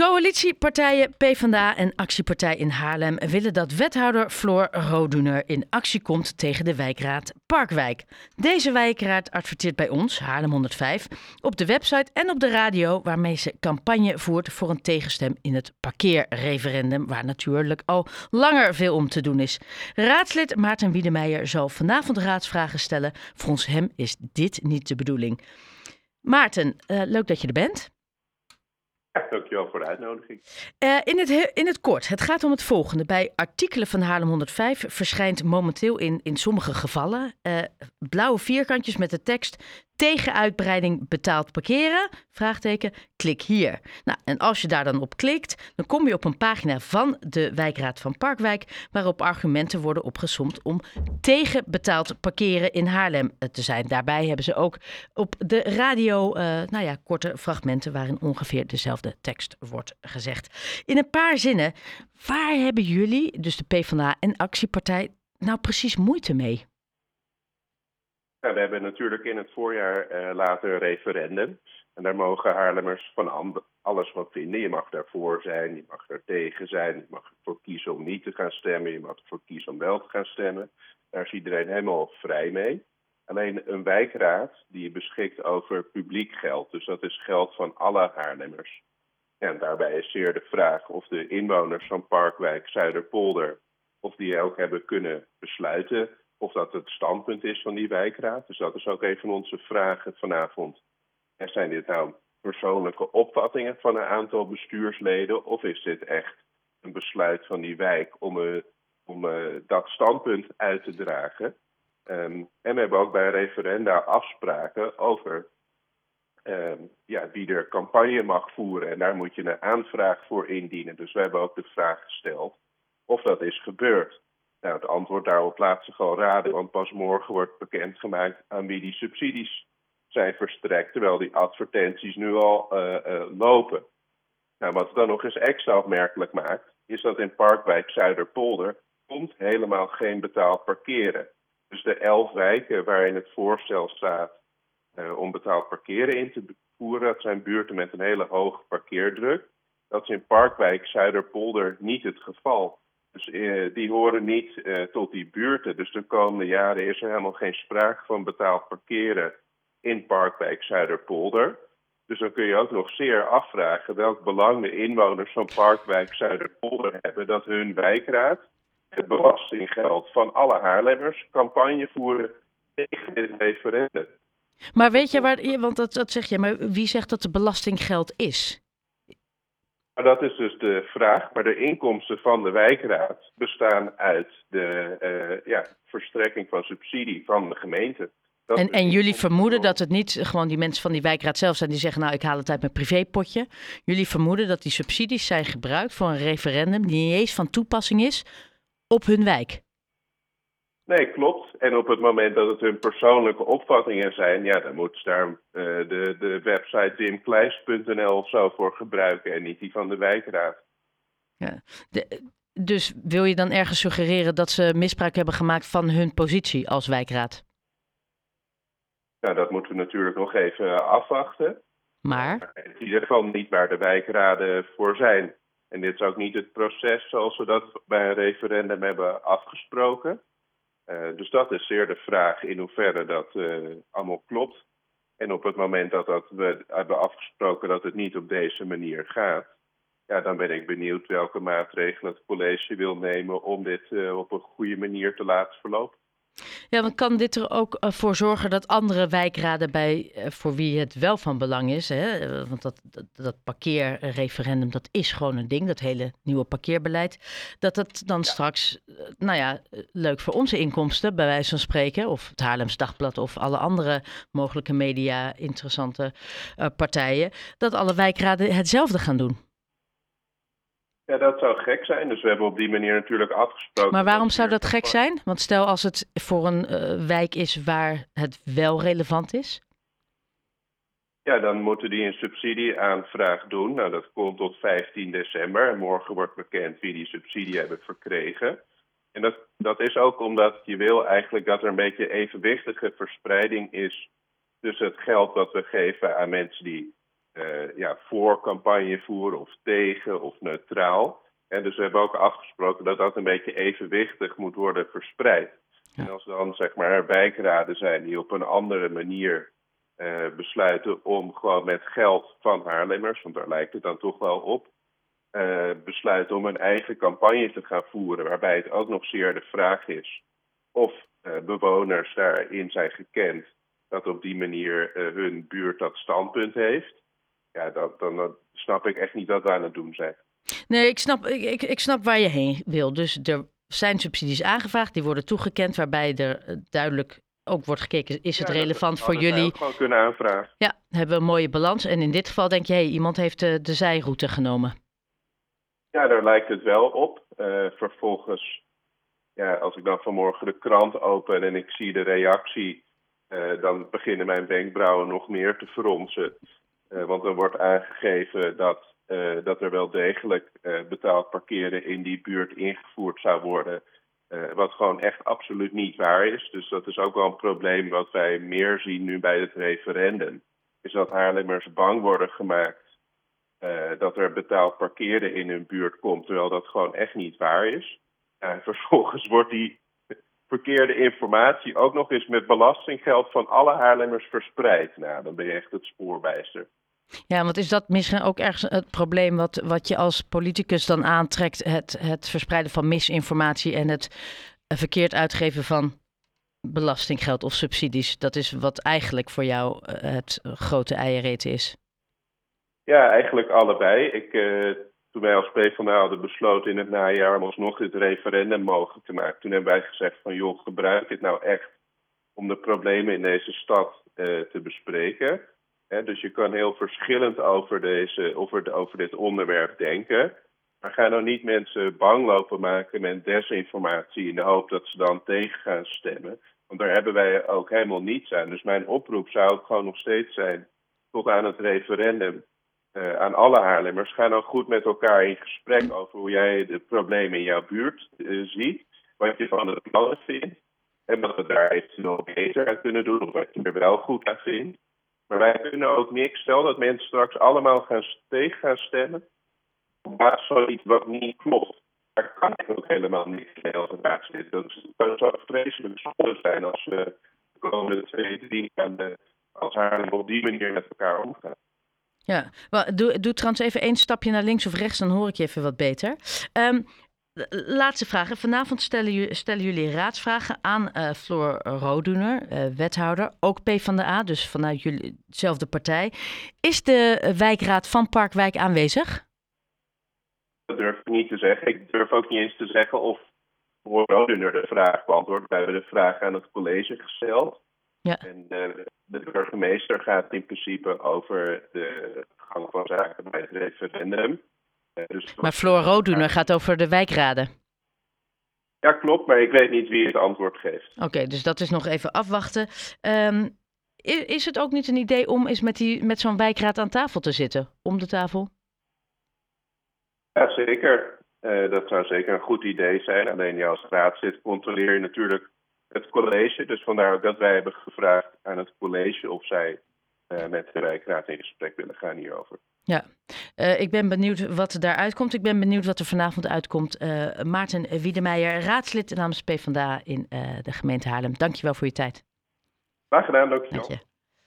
Coalitiepartijen PvdA en Actiepartij in Haarlem willen dat wethouder Floor Roduner in actie komt tegen de wijkraad Parkwijk. Deze wijkraad adverteert bij ons, Haarlem 105, op de website en op de radio waarmee ze campagne voert voor een tegenstem in het parkeerreferendum, waar natuurlijk al langer veel om te doen is. Raadslid Maarten Wiedemeijer zal vanavond raadsvragen stellen. Volgens hem is dit niet de bedoeling. Maarten, uh, leuk dat je er bent. Ja, dankjewel voor de uitnodiging. Uh, in, het, in het kort, het gaat om het volgende. Bij artikelen van Haarlem 105 verschijnt momenteel in, in sommige gevallen uh, blauwe vierkantjes met de tekst tegen uitbreiding betaald parkeren? Vraagteken, klik hier. Nou, en als je daar dan op klikt, dan kom je op een pagina van de wijkraad van Parkwijk, waarop argumenten worden opgesomd om tegen betaald parkeren in Haarlem te zijn. Daarbij hebben ze ook op de radio, uh, nou ja, korte fragmenten waarin ongeveer dezelfde tekst wordt gezegd. In een paar zinnen, waar hebben jullie, dus de PvdA en Actiepartij, nou precies moeite mee? Nou, we hebben natuurlijk in het voorjaar uh, later een referendum. En daar mogen Haarlemmers van alles wat vinden. Je mag daarvoor zijn, je mag er tegen zijn, je mag ervoor kiezen om niet te gaan stemmen, je mag ervoor kiezen om wel te gaan stemmen. Daar is iedereen helemaal vrij mee. Alleen een wijkraad die beschikt over publiek geld. Dus dat is geld van alle Haarlemmers. En daarbij is zeer de vraag of de inwoners van Parkwijk Zuiderpolder, of die ook hebben kunnen besluiten of dat het standpunt is van die wijkraad. Dus dat is ook een van onze vragen vanavond. En zijn dit nou persoonlijke opvattingen van een aantal bestuursleden? Of is dit echt een besluit van die wijk om, uh, om uh, dat standpunt uit te dragen? Um, en we hebben ook bij referenda afspraken over um, ja, wie er campagne mag voeren. En daar moet je een aanvraag voor indienen. Dus we hebben ook de vraag gesteld of dat is gebeurd. Nou, het antwoord daarop laat zich al raden, want pas morgen wordt bekendgemaakt aan wie die subsidies zijn verstrekt, terwijl die advertenties nu al uh, uh, lopen. Nou, wat het dan nog eens extra opmerkelijk maakt, is dat in Parkwijk Zuiderpolder komt helemaal geen betaald parkeren. Dus de elf wijken waarin het voorstel staat uh, om betaald parkeren in te voeren, dat zijn buurten met een hele hoge parkeerdruk. Dat is in Parkwijk Zuiderpolder niet het geval. Dus uh, die horen niet uh, tot die buurten. Dus de komende jaren is er helemaal geen sprake van betaald parkeren in Parkwijk Zuiderpolder. Dus dan kun je ook nog zeer afvragen welk belang de inwoners van Parkwijk Zuiderpolder hebben dat hun wijkraad het belastinggeld van alle Haarlemmers campagne voeren tegen dit referendum. Maar weet je waar, want dat, dat zeg je, maar wie zegt dat het belastinggeld is? Maar dat is dus de vraag. Maar de inkomsten van de wijkraad bestaan uit de uh, ja, verstrekking van subsidie van de gemeente. Dat en, en jullie vermoeden dat het niet gewoon die mensen van die wijkraad zelf zijn die zeggen, nou ik haal het uit mijn privépotje. Jullie vermoeden dat die subsidies zijn gebruikt voor een referendum die niet eens van toepassing is op hun wijk. Nee, klopt. En op het moment dat het hun persoonlijke opvattingen zijn, ja, dan moet daar uh, de, de website dimkleis.nl of zo voor gebruiken en niet die van de wijkraad. Ja, de, dus wil je dan ergens suggereren dat ze misbruik hebben gemaakt van hun positie als wijkraad? Nou, dat moeten we natuurlijk nog even afwachten. Maar? In ieder geval niet waar de wijkraden voor zijn. En dit is ook niet het proces zoals we dat bij een referendum hebben afgesproken. Uh, dus dat is zeer de vraag in hoeverre dat uh, allemaal klopt. En op het moment dat, dat we hebben afgesproken dat het niet op deze manier gaat, ja, dan ben ik benieuwd welke maatregelen het college wil nemen om dit uh, op een goede manier te laten verlopen. Ja, want kan dit er ook uh, voor zorgen dat andere wijkraden bij, uh, voor wie het wel van belang is, hè, want dat, dat, dat, parkeerreferendum, dat is gewoon een ding, dat hele nieuwe parkeerbeleid, dat dat dan ja. straks, nou ja, leuk voor onze inkomsten, bij wijze van spreken, of het Haarlems Dagblad of alle andere mogelijke media interessante partijen, dat alle wijkraden hetzelfde gaan doen. Ja, dat zou gek zijn. Dus we hebben op die manier natuurlijk afgesproken. Maar waarom zou dat gek zijn? Want stel als het voor een uh, wijk is waar het wel relevant is. Ja, dan moeten die een subsidieaanvraag doen. Nou, dat komt tot 15 december. En morgen wordt bekend wie die subsidie hebben verkregen. En dat, dat is ook omdat je wil eigenlijk dat er een beetje evenwichtige verspreiding is tussen het geld dat we geven aan mensen die ja, voor campagne voeren of tegen of neutraal. En dus we hebben ook afgesproken dat dat een beetje evenwichtig moet worden verspreid. En als dan zeg maar wijkraden zijn die op een andere manier uh, besluiten om gewoon met geld van Haarlemmers, want daar lijkt het dan toch wel op, uh, besluiten om een eigen campagne te gaan voeren, waarbij het ook nog zeer de vraag is of uh, bewoners daarin zijn gekend dat op die manier hun buurt dat standpunt heeft. Ja, dat, dan, dan snap ik echt niet wat we aan het doen zijn. Nee, ik snap, ik, ik, ik snap waar je heen wil. Dus er zijn subsidies aangevraagd, die worden toegekend, waarbij er duidelijk ook wordt gekeken, is het relevant voor jullie? gewoon kunnen aanvragen. Ja, hebben we een mooie balans. En in dit geval denk je, hey, iemand heeft de, de zijroute genomen. Ja, daar lijkt het wel op. Uh, vervolgens, ja, als ik dan vanmorgen de krant open en ik zie de reactie, uh, dan beginnen mijn wenkbrauwen nog meer te fronsen. Uh, want er wordt aangegeven dat, dat er wel degelijk betaald parkeren in die buurt ingevoerd zou worden. Wat gewoon echt absoluut niet waar is. Dus dat is ook wel een probleem wat wij meer zien nu bij het referendum. Is dat Haarlemmers bang worden gemaakt dat er betaald parkeren in hun buurt komt, terwijl dat gewoon echt niet waar is. Uh, vervolgens wordt die verkeerde informatie ook nog eens met belastinggeld van alle Haarlemmers verspreid. Nou, dan ben je echt het spoorbijster. Ja, want is dat misschien ook ergens het probleem wat, wat je als politicus dan aantrekt? Het, het verspreiden van misinformatie en het verkeerd uitgeven van belastinggeld of subsidies. Dat is wat eigenlijk voor jou eh, het grote eiereten is. Ja, eigenlijk allebei. Ik, uh, toen wij als PvdA hadden besloten in het najaar om alsnog dit referendum mogelijk te maken. Toen hebben wij gezegd van joh, gebruik dit nou echt om de problemen in deze stad uh, te bespreken dus je kan heel verschillend over, deze, over, over dit onderwerp denken. Maar ga nou niet mensen bang lopen maken met desinformatie in de hoop dat ze dan tegen gaan stemmen. Want daar hebben wij ook helemaal niets aan. Dus mijn oproep zou ook gewoon nog steeds zijn, tot aan het referendum, uh, aan alle Haarlemmers. Ga nou goed met elkaar in gesprek over hoe jij de problemen in jouw buurt uh, ziet. Wat je van het plannen vindt. En wat we daar eventueel beter aan kunnen doen. Of wat je er wel goed aan vindt. Maar wij kunnen ook niks. Stel dat mensen straks allemaal gaan tegen gaan stemmen. Op basis van iets wat niet klopt. Daar kan ik ook helemaal niks mee als raadslid. Dat zou vreselijk zonde zijn als we de komende twee, drie maanden als Haarlem op die manier met elkaar omgaan. Ja, doe, doe trouwens even één stapje naar links of rechts, dan hoor ik je even wat beter. Um, Laatste vraag. Vanavond stellen, stellen, jullie raadsvragen aan uh, Floor Roduner, uh, wethouder, ook PvdA, dus vanuit jullie dezelfde partij. Is de wijkraad van Parkwijk aanwezig? Dat durf ik niet te zeggen. Ik durf ook niet eens te zeggen of Floor Roduner de vraag beantwoordt. We hebben de vraag aan het college gesteld. Ja. En uh, de burgemeester gaat in principe over de gang van zaken bij het referendum. Dus maar Floor Roduner gaat over de wijkraden. Ja, klopt, maar ik weet niet wie het antwoord geeft. Oké, dus dat is nog even afwachten. Um, is, het ook niet een idee om eens met, die, met zo'n wijkraad aan tafel te zitten? Om de tafel? Ja, zeker. Uh, dat zou zeker een goed idee zijn. Alleen ja, als raadslid controleer je natuurlijk het college. Dus vandaar ook dat wij hebben gevraagd aan het college of zij met de wijkraad in gesprek willen gaan hierover. Ja, uh, ik ben benieuwd wat er daaruit komt. Ik ben benieuwd wat er vanavond uitkomt. Uh, Maarten Wiedemeijer, raadslid namens PvdA in uh, de gemeente Haarlem. Dankjewel voor je tijd. Graag gedaan, dankjewel. Dank je.